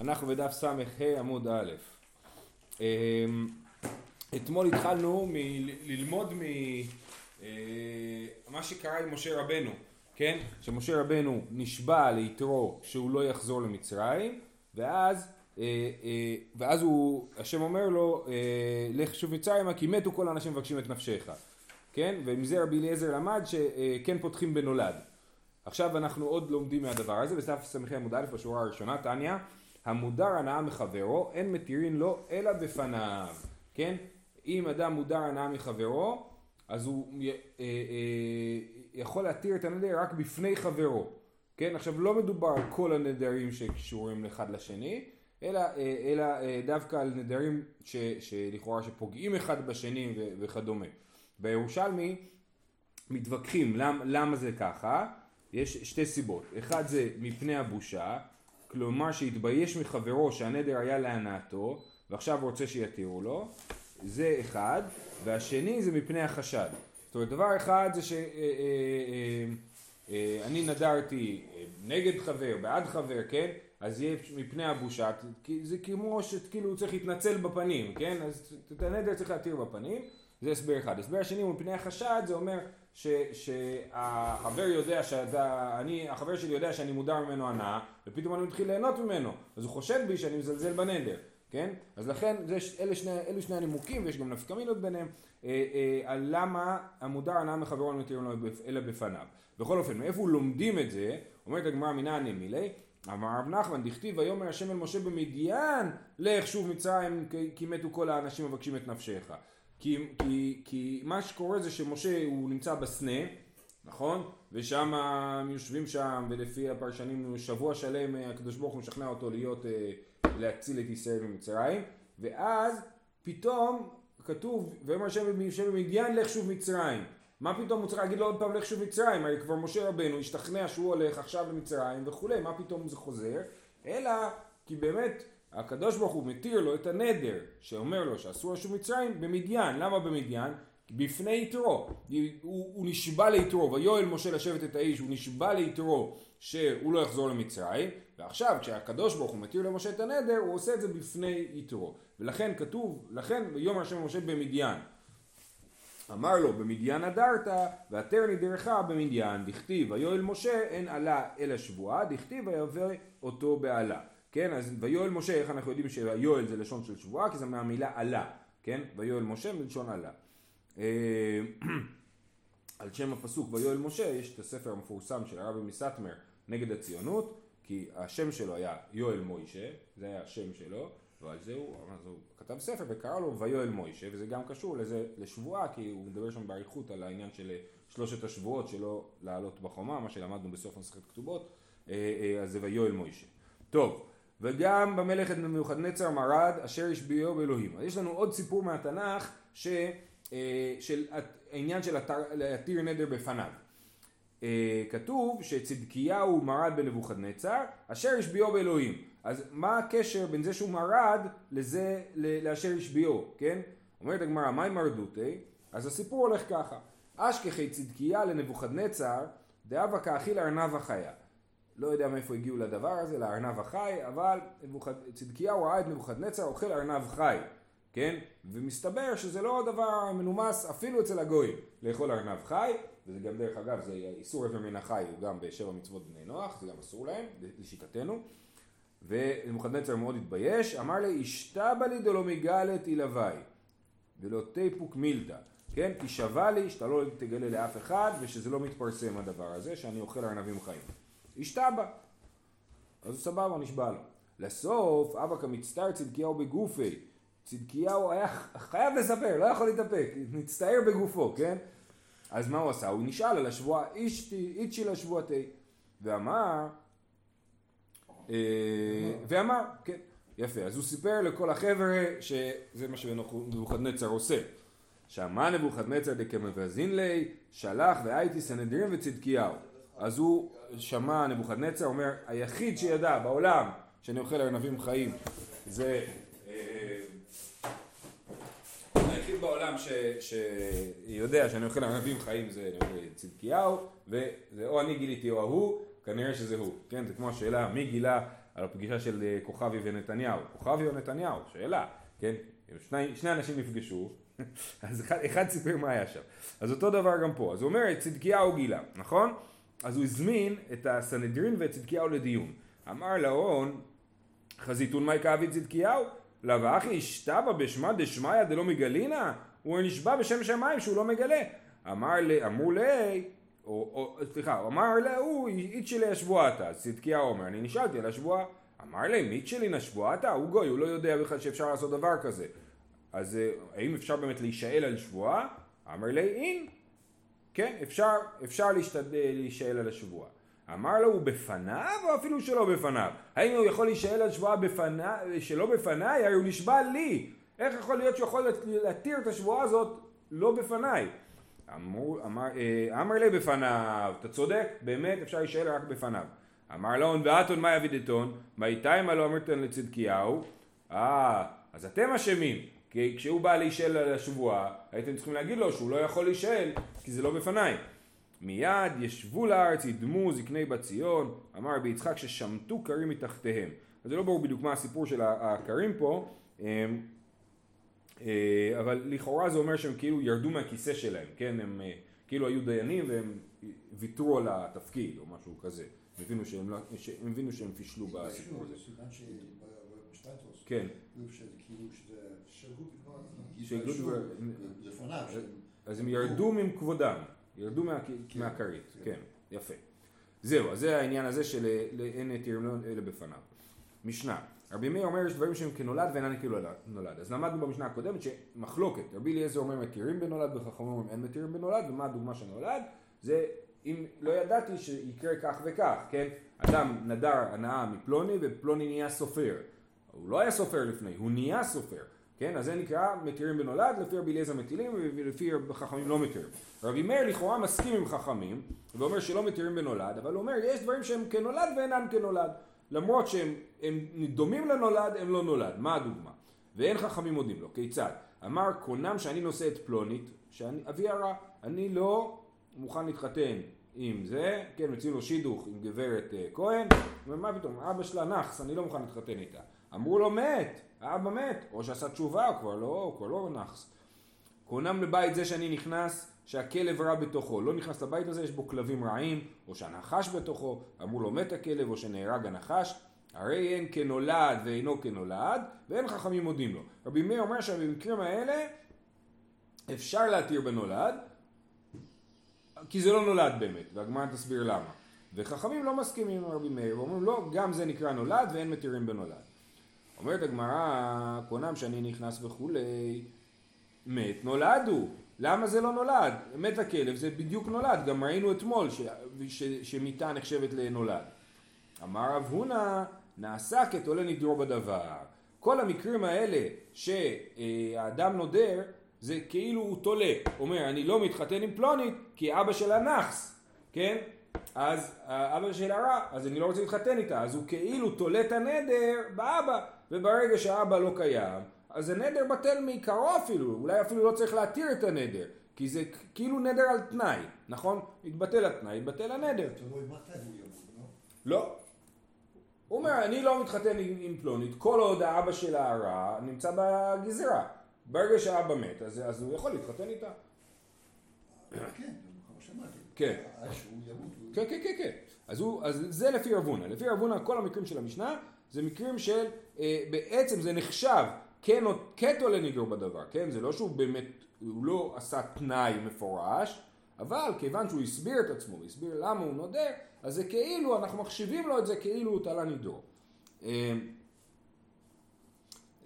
אנחנו בדף ס"ה עמוד א'. אמ, אתמול התחלנו ללמוד ממה שקרה עם משה רבנו, כן? שמשה רבנו נשבע ליתרו שהוא לא יחזור למצרים, ואז, אה, אה, ואז הוא, השם אומר לו, אה, לך שוב מצרימה כי מתו כל האנשים מבקשים את נפשך, כן? ומזה רבי אליעזר למד שכן פותחים בנולד. עכשיו אנחנו עוד לומדים מהדבר הזה, בסף ס"ח עמוד א' בשורה הראשונה, תניא, המודר הנאה מחברו, אין מתירין לו אלא בפניו, כן? אם אדם מודר הנאה מחברו, אז הוא אה, אה, יכול להתיר את הנדר רק בפני חברו, כן? עכשיו לא מדובר על כל הנדרים שקשורים אחד לשני, אלא, אה, אלא דווקא על נדרים ש, שלכאורה שפוגעים אחד בשני וכדומה. בירושלמי מתווכחים למ, למה זה ככה, יש שתי סיבות, אחד זה מפני הבושה, כלומר שהתבייש מחברו שהנדר היה להנאתו ועכשיו רוצה שיתירו לו, זה אחד, והשני זה מפני החשד. זאת אומרת, דבר אחד זה שאני אה, אה, אה, נדרתי נגד חבר, בעד חבר, כן? אז יהיה מפני הבושה, זה כמו שכאילו הוא צריך להתנצל בפנים, כן? אז את הנדר צריך להתיר בפנים, זה הסבר אחד. הסבר השני הוא מפני החשד, זה אומר שהחבר יודע שאתה, אני, החבר שלי יודע שאני מודר ממנו הנאה, ופתאום אני מתחיל ליהנות ממנו, אז הוא חושד בי שאני מזלזל בנדר, כן? אז לכן זה, אלה, שני, אלה שני הנימוקים, ויש גם נפקמינות ביניהם, אה, אה, על למה המודר הנאה מחברו לא לו אלא בפניו. בכל אופן, מאיפה לומדים את זה? אומרת הגמרא מנעני מילי, אמר רב נחמן, דכתיב ויאמר השם אל משה במדיין, לך שוב מצרים כי מתו כל האנשים מבקשים את נפשך. כי, כי, כי מה שקורה זה שמשה הוא נמצא בסנה, נכון? ושם הם יושבים שם, ולפי הפרשנים שבוע שלם הקדוש ברוך הוא משכנע אותו להיות, אה, להציל את ישראל ממצרים, ואז פתאום כתוב, ויאמר השם במדיין לך שוב מצרים. מה פתאום הוא צריך להגיד לו עוד פעם לך שוב מצרים? הרי כבר משה רבנו השתכנע שהוא הולך עכשיו למצרים וכולי, מה פתאום זה חוזר? אלא כי באמת הקדוש ברוך הוא מתיר לו את הנדר שאומר לו שאסור לשוב מצרים במדיין, למה במדיין? בפני יתרו, הוא, הוא נשבע ליתרו, ויואל משה לשבת את האיש, הוא נשבע ליתרו שהוא לא יחזור למצרים, ועכשיו כשהקדוש ברוך הוא מתיר למשה את הנדר, הוא עושה את זה בפני יתרו, ולכן כתוב, לכן ביום השם משה במדיין, אמר לו במדיין הדרת, והתר נדרך במדיין, דכתיב. ויואל משה אין עלה אלא שבועה, דכתיב ויבא אותו בעלה. כן, אז ויואל משה, איך אנחנו יודעים שהיואל זה לשון של שבועה? כי זה מהמילה עלה, כן? ויואל משה מלשון עלה. אה, על שם הפסוק ויואל משה יש את הספר המפורסם של הרבי מסטמר נגד הציונות, כי השם שלו היה יואל מוישה, זה היה השם שלו, ועל זה הוא, אז הוא כתב ספר וקרא לו ויואל מוישה, וזה גם קשור לזה, לשבועה, כי הוא מדבר שם באריכות על העניין של שלושת השבועות שלא לעלות בחומה, מה שלמדנו בסוף מסכת כתובות, אה, אה, אז זה ויואל מוישה. טוב, וגם במלאכת נצר מרד אשר השביעו באלוהים. אז יש לנו עוד סיפור מהתנ"ך ש, אה, של העניין של להתיר נדר בפניו. אה, כתוב שצדקיהו מרד בנבוכדנצר אשר השביעו באלוהים. אז מה הקשר בין זה שהוא מרד לזה לאשר השביעו, כן? אומרת הגמרא, מהי מרדותי? אז הסיפור הולך ככה: אשכחי צדקיה לנבוכדנצר דאבה כאכיל ארנב החיה. לא יודע מאיפה הגיעו לדבר הזה, לארנב החי, אבל צדקיהו ראה את נבוכדנצר אוכל ארנב חי, כן? ומסתבר שזה לא דבר מנומס אפילו אצל הגויים לאכול ארנב חי, וזה גם דרך אגב, זה איסור אבר מן החי הוא גם בשבע מצוות בני נוח, זה גם אסור להם, לשיטתנו. ונבוכדנצר מאוד התבייש, אמר לי, אשתבא לי דלא מגלת אילווי, ולא תיפוק מילתא, כן? כי שווה לי שאתה לא תגלה לאף אחד, ושזה לא מתפרסם הדבר הזה, שאני אוכל ארנבים חיים. השתבע. אז סבבה, נשבע לו. לסוף, אבא כמצטער צדקיהו בגופי. צדקיהו היה חייב לספר, לא יכול להתאפק, מצטער בגופו, כן? אז מה הוא עשה? הוא נשאל על השבועה אישתי, איצ'י לשבועתי. ואמר, אה, ואמר, כן, יפה. אז הוא סיפר לכל החבר'ה שזה מה שנבוכדנצר עושה. שמע נבוכדנצר דקמבזין לי, שלח והייתי סנהדרין וצדקיהו. אז הוא שמע נבוכדנצר, אומר, היחיד שידע בעולם שאני אוכל ארנבים חיים זה... אה, היחיד בעולם ש, שיודע שאני אוכל ארנבים חיים זה צדקיהו, וזה או אני גיליתי או ההוא, כנראה שזה הוא, כן? זה כמו השאלה מי גילה על הפגישה של אה, כוכבי ונתניהו. כוכבי או נתניהו, שאלה, כן? שני, שני אנשים נפגשו, אז אחד, אחד סיפר מה היה שם. אז אותו דבר גם פה. אז הוא אומר, צדקיהו גילה, נכון? אז הוא הזמין את הסנהדרין ואת צדקיהו לדיון. אמר להון, חזיתון מי כאבי צדקיהו? לאו אחי השתבא בשמע דשמיא דלא מגלינה? הוא נשבע בשם שמיים שהוא לא מגלה. אמר לי, אמרו לי, או, או סליחה, אמר להוא, איצ'י לי השבועתה, אז צדקיהו אומר, אני נשאלתי על השבועה. אמר לי, מיצ'לי נשבועתה? הוא גוי, הוא לא יודע בכלל שאפשר לעשות דבר כזה. אז אה, האם אפשר באמת להישאל על שבועה? אמר לי, אין. כן, אפשר, אפשר להשתדל להישאל על השבועה. אמר לו, הוא בפניו או אפילו שלא בפניו? האם הוא יכול להישאל על שבועה בפניו, שלא בפניי? הרי הוא נשבע לי. איך יכול להיות שהוא יכול להתיר את השבועה הזאת לא בפניי? אמר, אמר, אה, אמר לי בפניו, אתה צודק, באמת אפשר להישאל רק בפניו. אמר לו, ואתון מה יבידתון? מה איתי מה לא אמרתן לצדקיהו? אה, אז אתם אשמים. כי כשהוא בא להישאל על השבועה, הייתם צריכים להגיד לו שהוא לא יכול להישאל, כי זה לא בפניי. מיד ישבו לארץ, ידמו זקני בת ציון, אמר רבי יצחק ששמטו כרים מתחתיהם. אז זה לא ברור בדיוק מה הסיפור של הכרים פה, אמ, אה, אבל לכאורה זה אומר שהם כאילו ירדו מהכיסא שלהם, כן? הם אה, כאילו היו דיינים והם ויתרו על התפקיד או משהו כזה. הם הבינו שהם, לא, הם הבינו שהם פישלו בסיפור הזה. כן. אז הם ירדו מכבודם, ירדו כן. מהכרית, כן, יפה. זהו, אז זה העניין הזה של אין תירנון אלה בפניו. משנה, רבי מאיר אומר יש דברים שהם כנולד ואינם כנולד. אז למדנו במשנה הקודמת שמחלוקת, רבי אליעזר אומר מתירים בנולד וחכמים אומרים אין מתירים בנולד, ומה הדוגמה של נולד? זה אם לא ידעתי שיקרה כך וכך, כן? אדם נדר הנאה מפלוני ופלוני נהיה סופר. הוא לא היה סופר לפני, הוא נהיה סופר. כן? אז זה נקרא מתירים בנולד, לפי רבי אליעזר מטילים ולפי חכמים לא מתירים. רבי מאיר לכאורה מסכים עם חכמים ואומר שלא מתירים בנולד, אבל הוא אומר יש דברים שהם כנולד ואינם כנולד. למרות שהם דומים לנולד, הם לא נולד. מה הדוגמה? ואין חכמים מודים לו. כיצד? אמר קונם שאני נושא את פלונית, אבי הרע. אני לא מוכן להתחתן עם זה, כן, מציעים לו שידוך עם גברת uh, כהן, ומה פתאום, אבא שלה נאחס, אני לא מוכן להתחתן איתה. אמרו לו מת, האבא מת, או שעשה תשובה, הוא כבר לא, הוא כבר לא נאחס. קונם לבית זה שאני נכנס, שהכלב רע בתוכו, לא נכנס לבית הזה, יש בו כלבים רעים, או שהנחש בתוכו, אמרו לו מת הכלב, או שנהרג הנחש, הרי אין כנולד ואינו כנולד, ואין חכמים מודים לו. רבי מאיר אומר שבמקרים האלה אפשר להתיר בנולד, כי זה לא נולד באמת, והגמרא תסביר למה. וחכמים לא מסכימים עם רבי מאיר, ואומרים לא, גם זה נקרא נולד ואין מתירים בנולד. אומרת הגמרא, קונם שאני נכנס וכולי, מת נולד הוא. למה זה לא נולד? מת הכלב זה בדיוק נולד, גם ראינו אתמול ש, ש, שמיתה נחשבת לנולד. אמר רב הונא, נעשה כתולה נדרו בדבר. כל המקרים האלה שהאדם נודר, זה כאילו הוא תולה. אומר, אני לא מתחתן עם פלונית כי אבא שלה נאחס, כן? אז אבא שלה רע, אז אני לא רוצה להתחתן איתה. אז הוא כאילו תולה את הנדר באבא, וברגע שהאבא לא קיים, אז הנדר בטל מעיקרו אפילו, אולי אפילו לא צריך להתיר את הנדר. כי זה כאילו נדר על תנאי, נכון? התבטל התנאי, התבטל הנדר. לא? לא. הוא אומר, אני לא מתחתן עם, פלונית, כל עוד האבא שלה רע נמצא בגזרה. ברגע שהאבא מת, אז, אז הוא יכול להתחתן איתה. כן. כן. כן, כן, כן, כן. אז, הוא, אז זה לפי רבונה. לפי רבונה כל המקרים של המשנה זה מקרים של, אה, בעצם זה נחשב כן או קטו לנידור בדבר, כן? זה לא שהוא באמת, הוא לא עשה תנאי מפורש, אבל כיוון שהוא הסביר את עצמו, הסביר למה הוא נודר, אז זה כאילו, אנחנו מחשיבים לו את זה כאילו הוא תלה נידור. אה,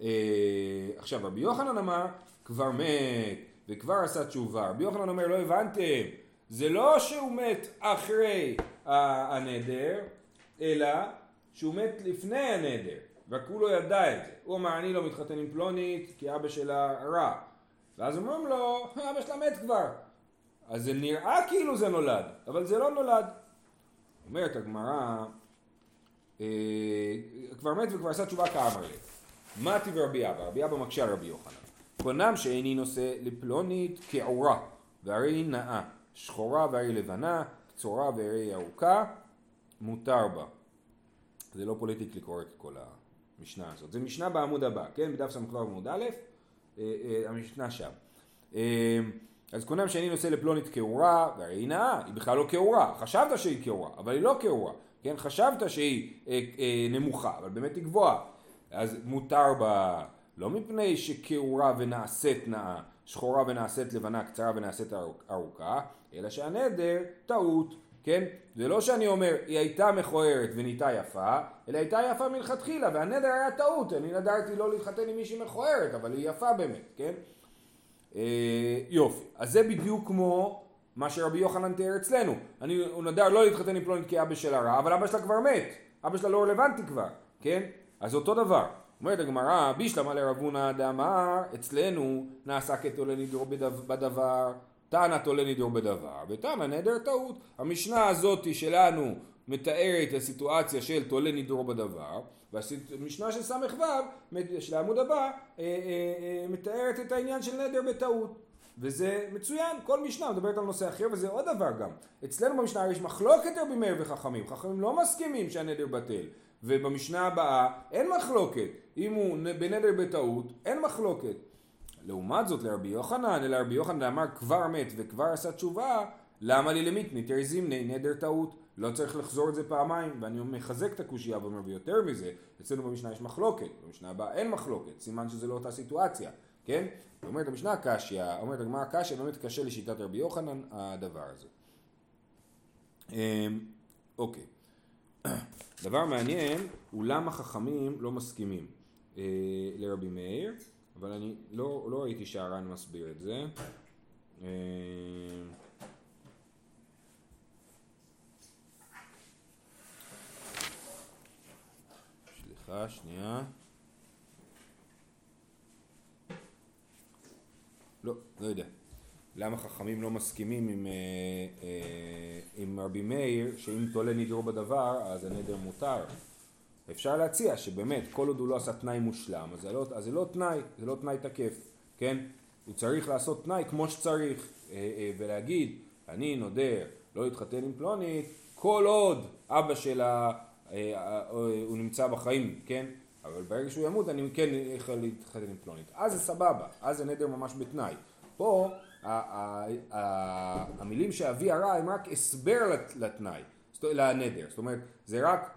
אה, עכשיו רבי יוחנן אמר כבר מת וכבר עשה תשובה. רבי יוחנן אומר לא הבנתם זה לא שהוא מת אחרי הנדר אלא שהוא מת לפני הנדר רק הוא לא ידע את זה. הוא אמר אני לא מתחתן עם פלונית כי אבא שלה רע ואז אומרים לו אבא שלה מת כבר אז זה נראה כאילו זה נולד אבל זה לא נולד אומרת הגמרא אה, כבר מת וכבר עשה תשובה כאמר לי טיב רבי אבא? רבי אבא מקשה על רבי יוחנן. פונם שאיני נושא לפלונית כעורה, והרי נאה, שחורה והרי לבנה, קצורה והרי ארוכה, מותר בה. זה לא פוליטיקלי קורקט כל המשנה הזאת. זה משנה בעמוד הבא, כן? בדף ס"ו עמוד א', אה, אה, המשנה שם. אה, אז קונם שאני נושא לפלונית כעורה, והרי היא נאה, היא בכלל לא כעורה. חשבת שהיא כעורה, אבל היא לא כעורה. כן? חשבת שהיא אה, אה, נמוכה, אבל באמת היא גבוהה. אז מותר בה, לא מפני שכעורה ונעשית נאה, שחורה ונעשית לבנה, קצרה ונעשית ארוכה, אלא שהנדר טעות. כן? זה לא שאני אומר, היא הייתה מכוערת ונהייתה יפה, אלא הייתה יפה מלכתחילה, והנדר היה טעות, אני נדרתי לא להתחתן עם מישהי מכוערת, אבל היא יפה באמת, כן? אה, יופי, אז זה בדיוק כמו מה שרבי יוחנן תיאר אצלנו. אני, הוא נדר לא להתחתן עם פלונית כי אבא שלה רע, אבל אבא שלה כבר מת, אבא שלה לא רלוונטי כבר, כן? אז אותו דבר. אומרת הגמרא, בישלמה לרבונה דאמר, אצלנו נעשה כתולה נדרו בדבר, תנא תולה נדרו בדבר, ותנא נדר טעות. המשנה הזאת שלנו מתארת הסיטואציה של תולה נדרו בדבר, והמשנה של ס"ו, של העמוד הבא, אה, אה, אה, מתארת את העניין של נדר בטעות. וזה מצוין, כל משנה מדברת על נושא אחר, וזה עוד דבר גם. אצלנו במשנה יש מחלוקת רבי מאיר וחכמים, חכמים לא מסכימים שהנדר בטל. ובמשנה הבאה אין מחלוקת, אם הוא בנדר בטעות, אין מחלוקת. לעומת זאת לרבי יוחנן, אלא רבי יוחנן אמר כבר מת וכבר עשה תשובה, למה לי למיתני תרזימני נדר טעות? לא צריך לחזור את זה פעמיים, ואני מחזק את הקושייה ואומר ויותר מזה, אצלנו במשנה יש מחלוקת, במשנה הבאה אין מחלוקת, סימן שזה לא אותה סיטואציה, כן? אומרת המשנה קשיא, אומרת הגמרא קשיא, באמת קשה לשיטת רבי יוחנן הדבר הזה. אמ, אוקיי. דבר מעניין הוא למה חכמים לא מסכימים אה, לרבי מאיר, אבל אני לא, לא ראיתי שהר"ן מסביר את זה. אה, סליחה, שנייה. לא, לא יודע. למה חכמים לא מסכימים עם, אה, אה, עם רבי מאיר שאם תולה נדרו בדבר אז הנדר מותר. אפשר להציע שבאמת כל עוד הוא לא עשה תנאי מושלם אז זה לא, אז זה לא תנאי, זה לא תנאי תקף, כן? הוא צריך לעשות תנאי כמו שצריך אה, ולהגיד אני נודר לא להתחתן עם פלונית כל עוד אבא שלה הוא נמצא בחיים, כן? אבל ברגע שהוא ימות אני כן יכול להתחתן עם פלונית. אז זה סבבה, אז זה נדר ממש בתנאי. פה המילים שאבי הרע הם רק הסבר לתנאי, לנדר, זאת אומרת זה רק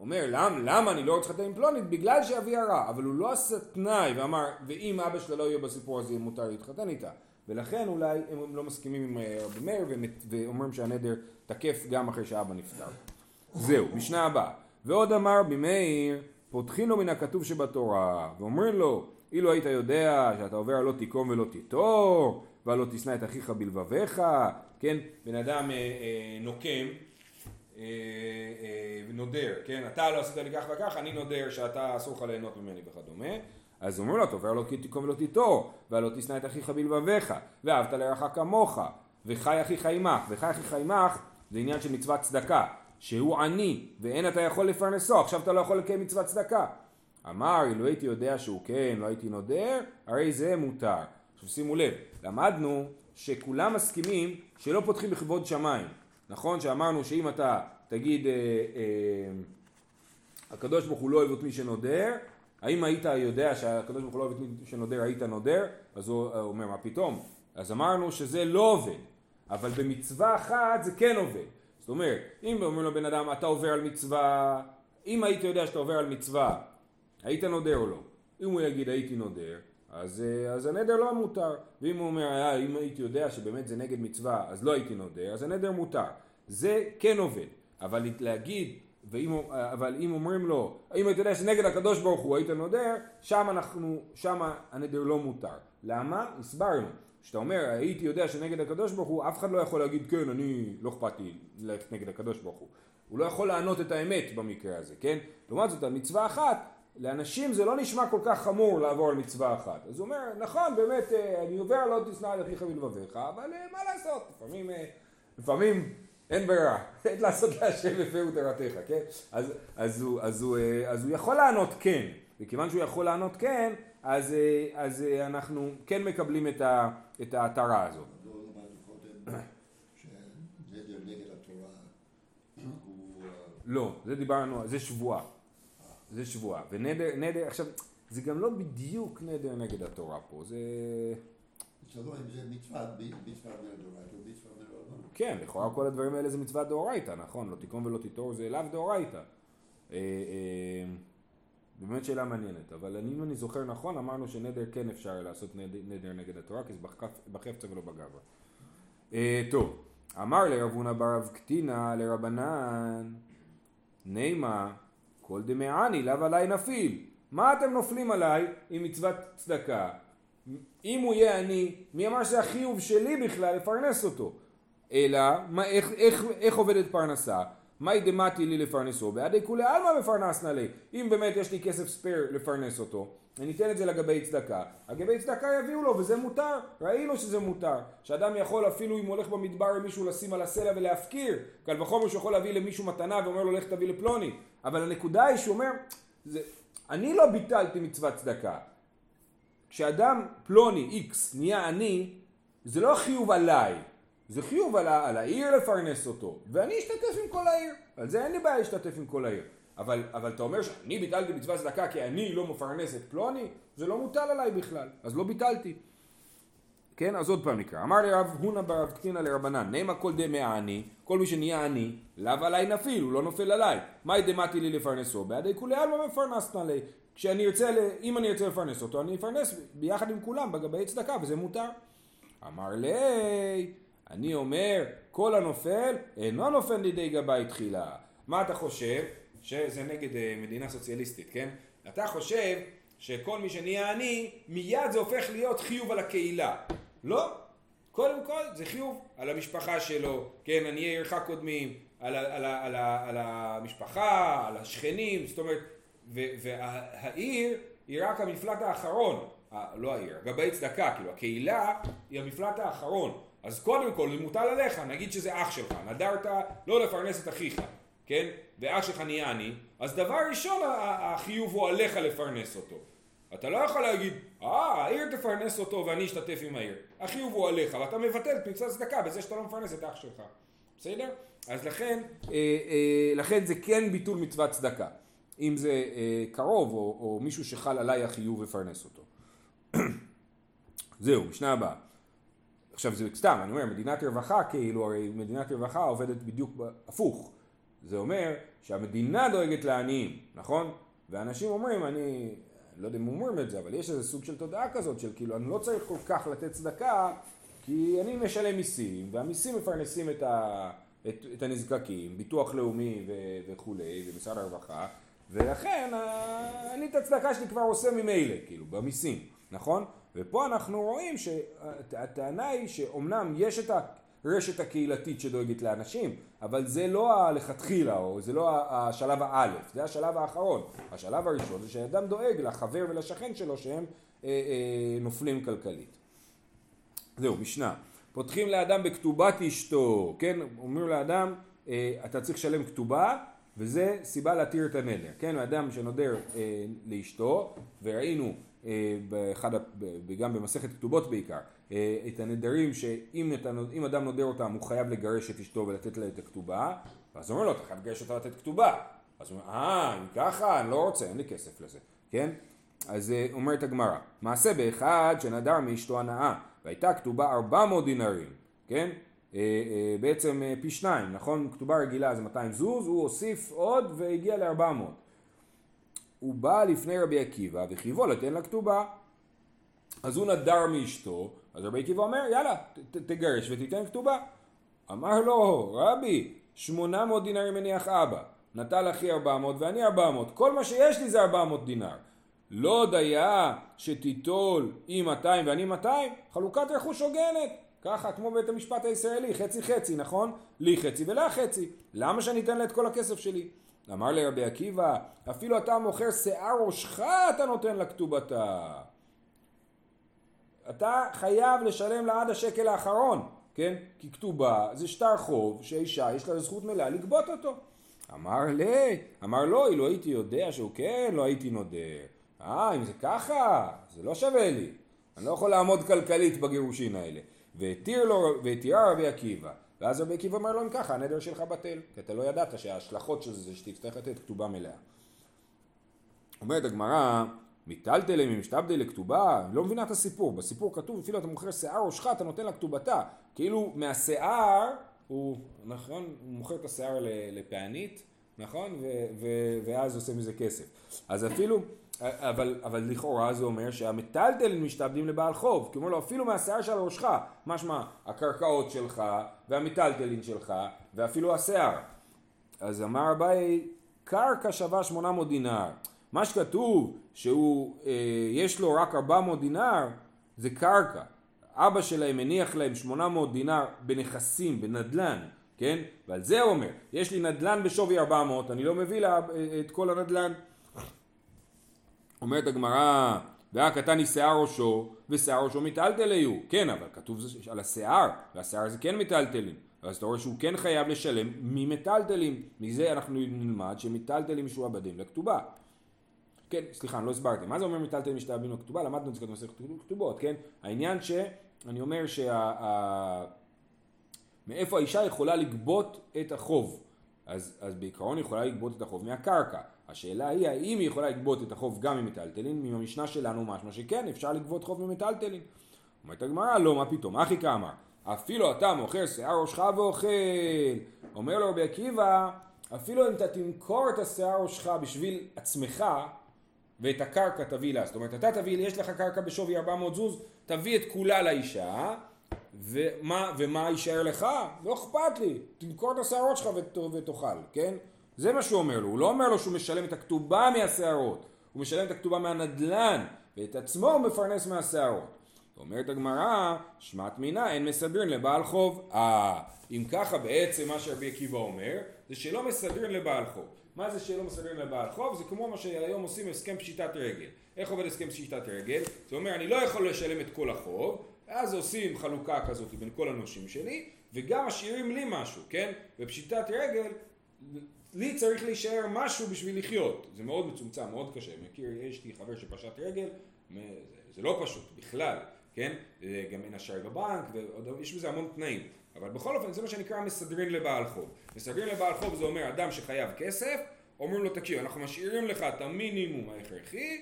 אומר למה, למה אני לא רוצה להתחתן עם פלונית? בגלל שאבי הרע, אבל הוא לא עשה תנאי ואמר ואם אבא שלה לא יהיה בסיפור הזה מותר להתחתן איתה ולכן אולי הם לא מסכימים עם אה, רבי מאיר ואומרים שהנדר תקף גם אחרי שאבא נפטר. זהו, משנה הבאה. ועוד אמר רבי מאיר פותחים לו מן הכתוב שבתורה ואומרים לו אילו היית יודע שאתה עובר על לא תיקום ולא תיטור ועל לא תשנא את אחיך בלבביך, כן, בן אדם אה, אה, נוקם, נודר, כן, אתה לא עשית לי כך וכך, אני נודר שאתה אסור לך ליהנות ממני וכדומה, אז אומרים לו, עובר על לא תיקום ולא תיטור, ועל לא תשנא את אחיך בלבביך, ואהבת לרעך כמוך, וחי אחיך עמך, וחי אחיך עמך זה עניין של מצוות צדקה, שהוא עני, ואין אתה יכול לפרנסו, עכשיו אתה לא יכול לקיים מצוות צדקה. אמר, אילו הייתי יודע שהוא כן, לא הייתי נודר, הרי זה מותר. עכשיו שימו לב, למדנו שכולם מסכימים שלא פותחים בכבוד שמיים. נכון שאמרנו שאם אתה תגיד אה, אה, הקדוש ברוך הוא לא אוהב את מי שנודר, האם היית יודע שהקדוש ברוך הוא לא אוהב את מי שנודר היית נודר? אז הוא אומר מה פתאום? אז אמרנו שזה לא עובד, אבל במצווה אחת זה כן עובד. זאת אומרת, אם אומרים לבן אדם אתה עובר על מצווה, אם היית יודע שאתה עובר על מצווה, היית נודר או לא? אם הוא יגיד הייתי נודר, אז, אה, אז הנדר לא מותר. ואם הוא אומר, אה, אם הייתי יודע שבאמת זה נגד מצווה, אז לא הייתי נודר, אז הנדר מותר. זה כן עובד. אבל להגיד, ואם, אבל אם אומרים לו, אם אתה יודע שנגד הקדוש ברוך הוא היית נודר, שם אנחנו, שם הנדר לא מותר. למה? הסברנו. כשאתה אומר הייתי יודע שנגד הקדוש ברוך הוא, אף אחד לא יכול להגיד כן, אני לא אכפת לי ללכת נגד הקדוש ברוך הוא. הוא לא יכול לענות את האמת במקרה הזה, כן? לעומת זאת, על מצווה אחת, לאנשים זה לא נשמע כל כך חמור לעבור על מצווה אחת. אז הוא אומר, נכון, באמת, אה, אני עובר על עוד תשנא על אחיך מלבביך, אבל אה, מה לעשות? לפעמים, אה, לפעמים אין ברירה, אין לעשות להשם הפרו תורתך, כן? אז, אז, הוא, אז, הוא, אז הוא יכול לענות כן, וכיוון שהוא יכול לענות כן, אז, אז אנחנו כן מקבלים את, ה, את ההתרה הזאת. לא, זה דיברנו, זה שבועה. זה שבועה. ונדר, נדר, עכשיו, זה גם לא בדיוק נדר נגד התורה פה, זה... שלא אם זה מצווה, מצווה מדאורייתא או מצווה מדרבנן. כן, לכאורה כל הדברים האלה זה מצוות דאורייתא, נכון? לא תיקום ולא תיטור זה לאו דאורייתא. אה, אה, באמת שאלה מעניינת, אבל אם אני זוכר נכון, אמרנו שנדר כן אפשר לעשות נדר, נגד התורה, כי זה בחפ- בחפצה ולא בגברא. אה, טוב, אמר לרב הונא בר אב קטינא לרבנן, נימה, כל דמעני לאו עלי נפיל. מה אתם נופלים עליי עם מצוות צדקה? אם הוא יהיה עני, מי אמר שזה החיוב שלי בכלל לפרנס אותו? אלא, מה, איך, איך, איך עובדת פרנסה? מאי דמתי לי לפרנסו? בעדי כולי עלמא מפרנסנה לי. אם באמת יש לי כסף ספייר לפרנס אותו, אני אתן את זה לגבי צדקה. הגבי צדקה יביאו לו וזה מותר. ראינו שזה מותר. שאדם יכול אפילו אם הולך במדבר למישהו לשים על הסלע ולהפקיר. קל וחומר שהוא יכול להביא למישהו מתנה ואומר לו לך תביא לפלוני. אבל הנקודה היא שהוא אומר, זה, אני לא ביטלתי מצוות צדקה. כשאדם פלוני איקס נהיה עני, זה לא חיוב עליי, זה חיוב על, על העיר לפרנס אותו, ואני אשתתף עם כל העיר, על זה אין לי בעיה להשתתף עם כל העיר. אבל, אבל אתה אומר שאני ביטלתי מצוות צדקה כי אני לא מפרנס את פלוני, זה לא מוטל עליי בכלל, אז לא ביטלתי. כן, אז עוד פעם נקרא. אמר לי רב הונא ברב קטינא לרבנן, נעמה כל דמי העני, כל מי שנהיה עני, לאו עליי נפיל, הוא לא נופל עליי. מאי דמתי לי לפרנסו, בעדי כולי עלמא מפרנסתא לי. כשאני ארצה, אם אני ארצה לפרנס אותו, אני אפרנס ביחד עם כולם בגבי צדקה, וזה מותר. אמר לי, אני אומר, כל הנופל אינו נופל לידי גבאי תחילה. מה אתה חושב? שזה נגד אה, מדינה סוציאליסטית, כן? אתה חושב שכל מי שנהיה עני, מיד זה הופך להיות חיוב על הקהילה. לא. קודם כל זה חיוב על המשפחה שלו, כן, עניי עירך קודמים, על, על, על, ה- על המשפחה, על השכנים, זאת אומרת, והעיר היא רק המפלט האחרון, ה- לא העיר, גבי צדקה, כאילו הקהילה היא המפלט האחרון, אז קודם כל זה מוטל עליך, נגיד שזה אח שלך, נדרת לא לפרנס את אחיך, כן, ואח שלך נהיה עני, אז דבר ראשון החיוב הוא עליך לפרנס אותו. אתה לא יכול להגיד, אה, העיר תפרנס אותו ואני אשתתף עם העיר. החיוב הוא עליך, ואתה מבטל את מצוות צדקה בזה שאתה לא מפרנס את אח שלך. בסדר? אז לכן, אה, אה, לכן זה כן ביטול מצוות צדקה. אם זה אה, קרוב או, או מישהו שחל עליי החיוב לפרנס אותו. זהו, משנה הבאה. עכשיו זה סתם, אני אומר, מדינת רווחה כאילו, הרי מדינת רווחה עובדת בדיוק הפוך. זה אומר שהמדינה דואגת לעניים, נכון? ואנשים אומרים, אני לא יודע אם אומרים את זה, אבל יש איזה סוג של תודעה כזאת של כאילו, אני לא צריך כל כך לתת צדקה, כי אני משלם מיסים, והמיסים מפרנסים את, ה, את, את הנזקקים, ביטוח לאומי ו, וכולי, ומשרד הרווחה, ולכן ה- אני את הצדקה שלי כבר עושה ממילא, כאילו, במיסים, נכון? ופה אנחנו רואים שהטענה היא שאומנם יש את הרשת הקהילתית שדואגת לאנשים, אבל זה לא הלכתחילה, או זה לא השלב האלף, זה השלב האחרון. השלב הראשון זה שאדם דואג לחבר ולשכן שלו שהם אה, אה, נופלים כלכלית. זהו, משנה. פותחים לאדם בכתובת אשתו, כן? אומרים לאדם, אה, אתה צריך לשלם כתובה, וזה סיבה להתיר את הנדר, כן? אדם שנודר אה, לאשתו, וראינו אה, באחד, גם במסכת כתובות בעיקר, את הנדרים שאם אתה, אדם נודר אותם הוא חייב לגרש את אשתו ולתת לה את הכתובה, ואז הוא אומר לו, אתה חייב לגרש אותה לתת כתובה. אז הוא אומר, אה, אם ככה, אני לא רוצה, אין לי כסף לזה, כן? אז אה, אומרת הגמרא, מעשה באחד שנדר מאשתו הנאה, והייתה כתובה 400 דינרים, כן? אה, אה, בעצם אה, פי שניים, נכון? כתובה רגילה זה 200 זוז, הוא הוסיף עוד והגיע ל-400. הוא בא לפני רבי עקיבא וחייבו לתן לה כתובה. אז הוא נדר מאשתו, אז רבי עקיבא אומר יאללה ת- תגרש ותיתן כתובה. אמר לו רבי 800 דינרים מניח אבא, נטל אחי 400 ואני 400, כל מה שיש לי זה 400 דינר. לא דייה שתיטול היא 200 ואני 200, חלוקת רכוש הוגנת. ככה, כמו בית המשפט הישראלי, חצי חצי, נכון? לי חצי ולה חצי. למה שאני אתן לה את כל הכסף שלי? אמר לרבי עקיבא, אפילו אתה מוכר שיער ראשך אתה נותן לה כתובתה. אתה חייב לשלם לה עד השקל האחרון, כן? כי כתובה זה שטר חוב שהאישה יש לה זכות מלאה לגבות אותו. אמר לי, אמר לו, אילו הייתי יודע שהוא כן, לא הייתי נודר. אה, אם זה ככה, זה לא שווה לי. אני לא יכול לעמוד כלכלית בגירושין האלה. והתיר לו, והתירה רבי עקיבא. ואז רבי עקיבא אומר לו, אם ככה, הנדר שלך בטל. כי אתה לא ידעת שההשלכות של זה, שתצטרך לתת כתובה מלאה. אומרת הגמרא, מיטלטלים עם משתבדי לכתובה, לא מבינה את הסיפור, בסיפור כתוב אפילו אתה מוכר שיער ראשך אתה נותן לה כתובתה, כאילו מהשיער הוא, נכון, הוא מוכר את השיער לפענית, נכון, ו, ו, ואז עושה מזה כסף, אז אפילו, אבל, אבל לכאורה זה אומר שהמיטלטלים משתעבדים לבעל חוב, כי אומר לו אפילו מהשיער של ראשך, משמע הקרקעות שלך והמיטלטלין שלך ואפילו השיער, אז אמר אביי קרקע שווה 800 דינר מה שכתוב שהוא, אה, יש לו רק 400 דינר, זה קרקע. אבא שלהם מניח להם 800 דינר בנכסים, בנדלן, כן? ועל זה הוא אומר, יש לי נדלן בשווי 400, אני לא מביא לה אה, את כל הנדלן. אומרת הגמרא, והיה קטן היא שיער ראשו, ושיער ראשו מיטלטל היו. כן, אבל כתוב על השיער, והשיער זה כן מיטלטלים. אז אתה רואה שהוא כן חייב לשלם ממטלטלים. מזה אנחנו נלמד שמיטלטלים משועבדים לכתובה. כן, סליחה, לא הסברתי. מה זה אומר מיטלטל משתעבדים לכתובה? למדנו את זה במסכת כתובות, כן? העניין שאני אומר שה... מאיפה האישה יכולה לגבות את החוב. אז, אז בעיקרון היא יכולה לגבות את החוב מהקרקע. השאלה היא האם היא יכולה לגבות את החוב גם ממיטלטלין, מהמשנה שלנו משמע שכן, אפשר לגבות חוב ממיטלטלין. אומרת הגמרא, לא, מה פתאום, אחי כאמר, אפילו אתה מוכר שיער ראשך ואוכל. אומר לו רבי עקיבא, אפילו אם אתה תמכור את השיער ראשך בשביל עצמך, ואת הקרקע תביא לה. זאת אומרת, אתה תביא, יש לך קרקע בשווי 400 זוז, תביא את כולה לאישה, ומה, ומה יישאר לך? לא אכפת לי, תמכור את השערות שלך ותאכל, כן? זה מה שהוא אומר לו, הוא לא אומר לו שהוא משלם את הכתובה מהשערות, הוא משלם את הכתובה מהנדלן, ואת עצמו הוא מפרנס מהשערות. אומרת הגמרא, שמעת מינה אין מסדרין לבעל חוב. אה, אם ככה בעצם מה שרבי עקיבא אומר, זה שלא מסדרין לבעל חוב. מה זה שלא מסדרים לבעל חוב? זה כמו מה שהיום עושים הסכם פשיטת רגל. איך עובד הסכם פשיטת רגל? זה אומר אני לא יכול לשלם את כל החוב, אז עושים חלוקה כזאת בין כל הנושים שלי, וגם משאירים לי משהו, כן? בפשיטת רגל, לי צריך להישאר משהו בשביל לחיות. זה מאוד מצומצם, מאוד קשה. מכיר, יש לי חבר שפשט רגל, זה לא פשוט בכלל, כן? גם אין אשראי בבנק, ויש בזה המון תנאים. אבל בכל אופן זה מה שנקרא מסדרין לבעל חוב. מסדרין לבעל חוב זה אומר אדם שחייב כסף, אומרים לו תקשיב אנחנו משאירים לך את המינימום ההכרחי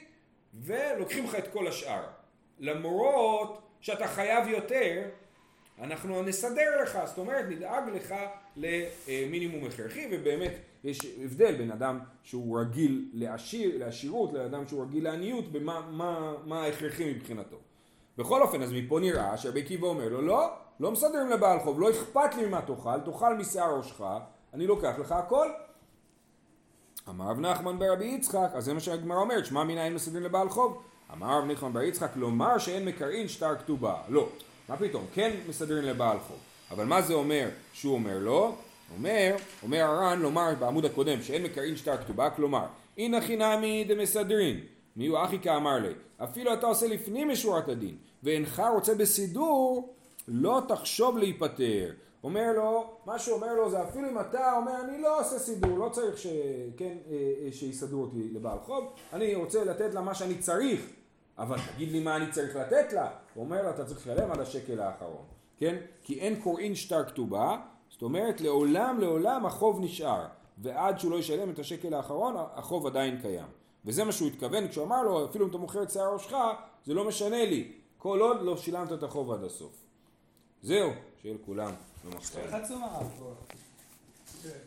ולוקחים לך את כל השאר. למרות שאתה חייב יותר, אנחנו נסדר לך, זאת אומרת נדאג לך למינימום הכרחי ובאמת יש הבדל בין אדם שהוא רגיל לעשיר, לעשירות לאדם שהוא רגיל לעניות במה מה, מה ההכרחי מבחינתו. בכל אופן אז מפה נראה שרבי עקיבא אומר לו לא לא מסדרים לבעל חוב, לא אכפת לי ממה תאכל, תאכל משיער ראשך, אני לוקח לך הכל. אמר רב נחמן ברבי יצחק, אז זה מה שהגמרא אומרת, שמע מנין מסדרים לבעל חוב? אמר רב נחמן בר יצחק, לומר שאין מקרעין שטר כתובה. לא, מה פתאום, כן מסדרים לבעל חוב. אבל מה זה אומר שהוא אומר לא? אומר, אומר הר"ן לומר בעמוד הקודם שאין מקרעין שטר כתובה, כלומר, הנה חינמי דמסדרין. מי הוא אחי כאמר לי, אפילו אתה עושה לפנים משורת הדין, ואינך רוצה בסידור, לא תחשוב להיפטר. אומר לו, מה שהוא אומר לו זה אפילו אם אתה אומר אני לא עושה סידור, לא צריך ש... כן, אה, אה, שיסדרו אותי לבעל חוב, אני רוצה לתת לה מה שאני צריך, אבל תגיד לי מה אני צריך לתת לה. הוא אומר לו אתה צריך לשלם עד השקל האחרון, כן? כי אין קוראין שטר כתובה, זאת אומרת לעולם לעולם החוב נשאר, ועד שהוא לא ישלם את השקל האחרון החוב עדיין קיים. וזה מה שהוא התכוון כשהוא אמר לו אפילו אם אתה מוכר את שיער ראשך זה לא משנה לי, כל עוד לא שילמת את החוב עד הסוף. זהו, שיהיה לכולם. הרב פה?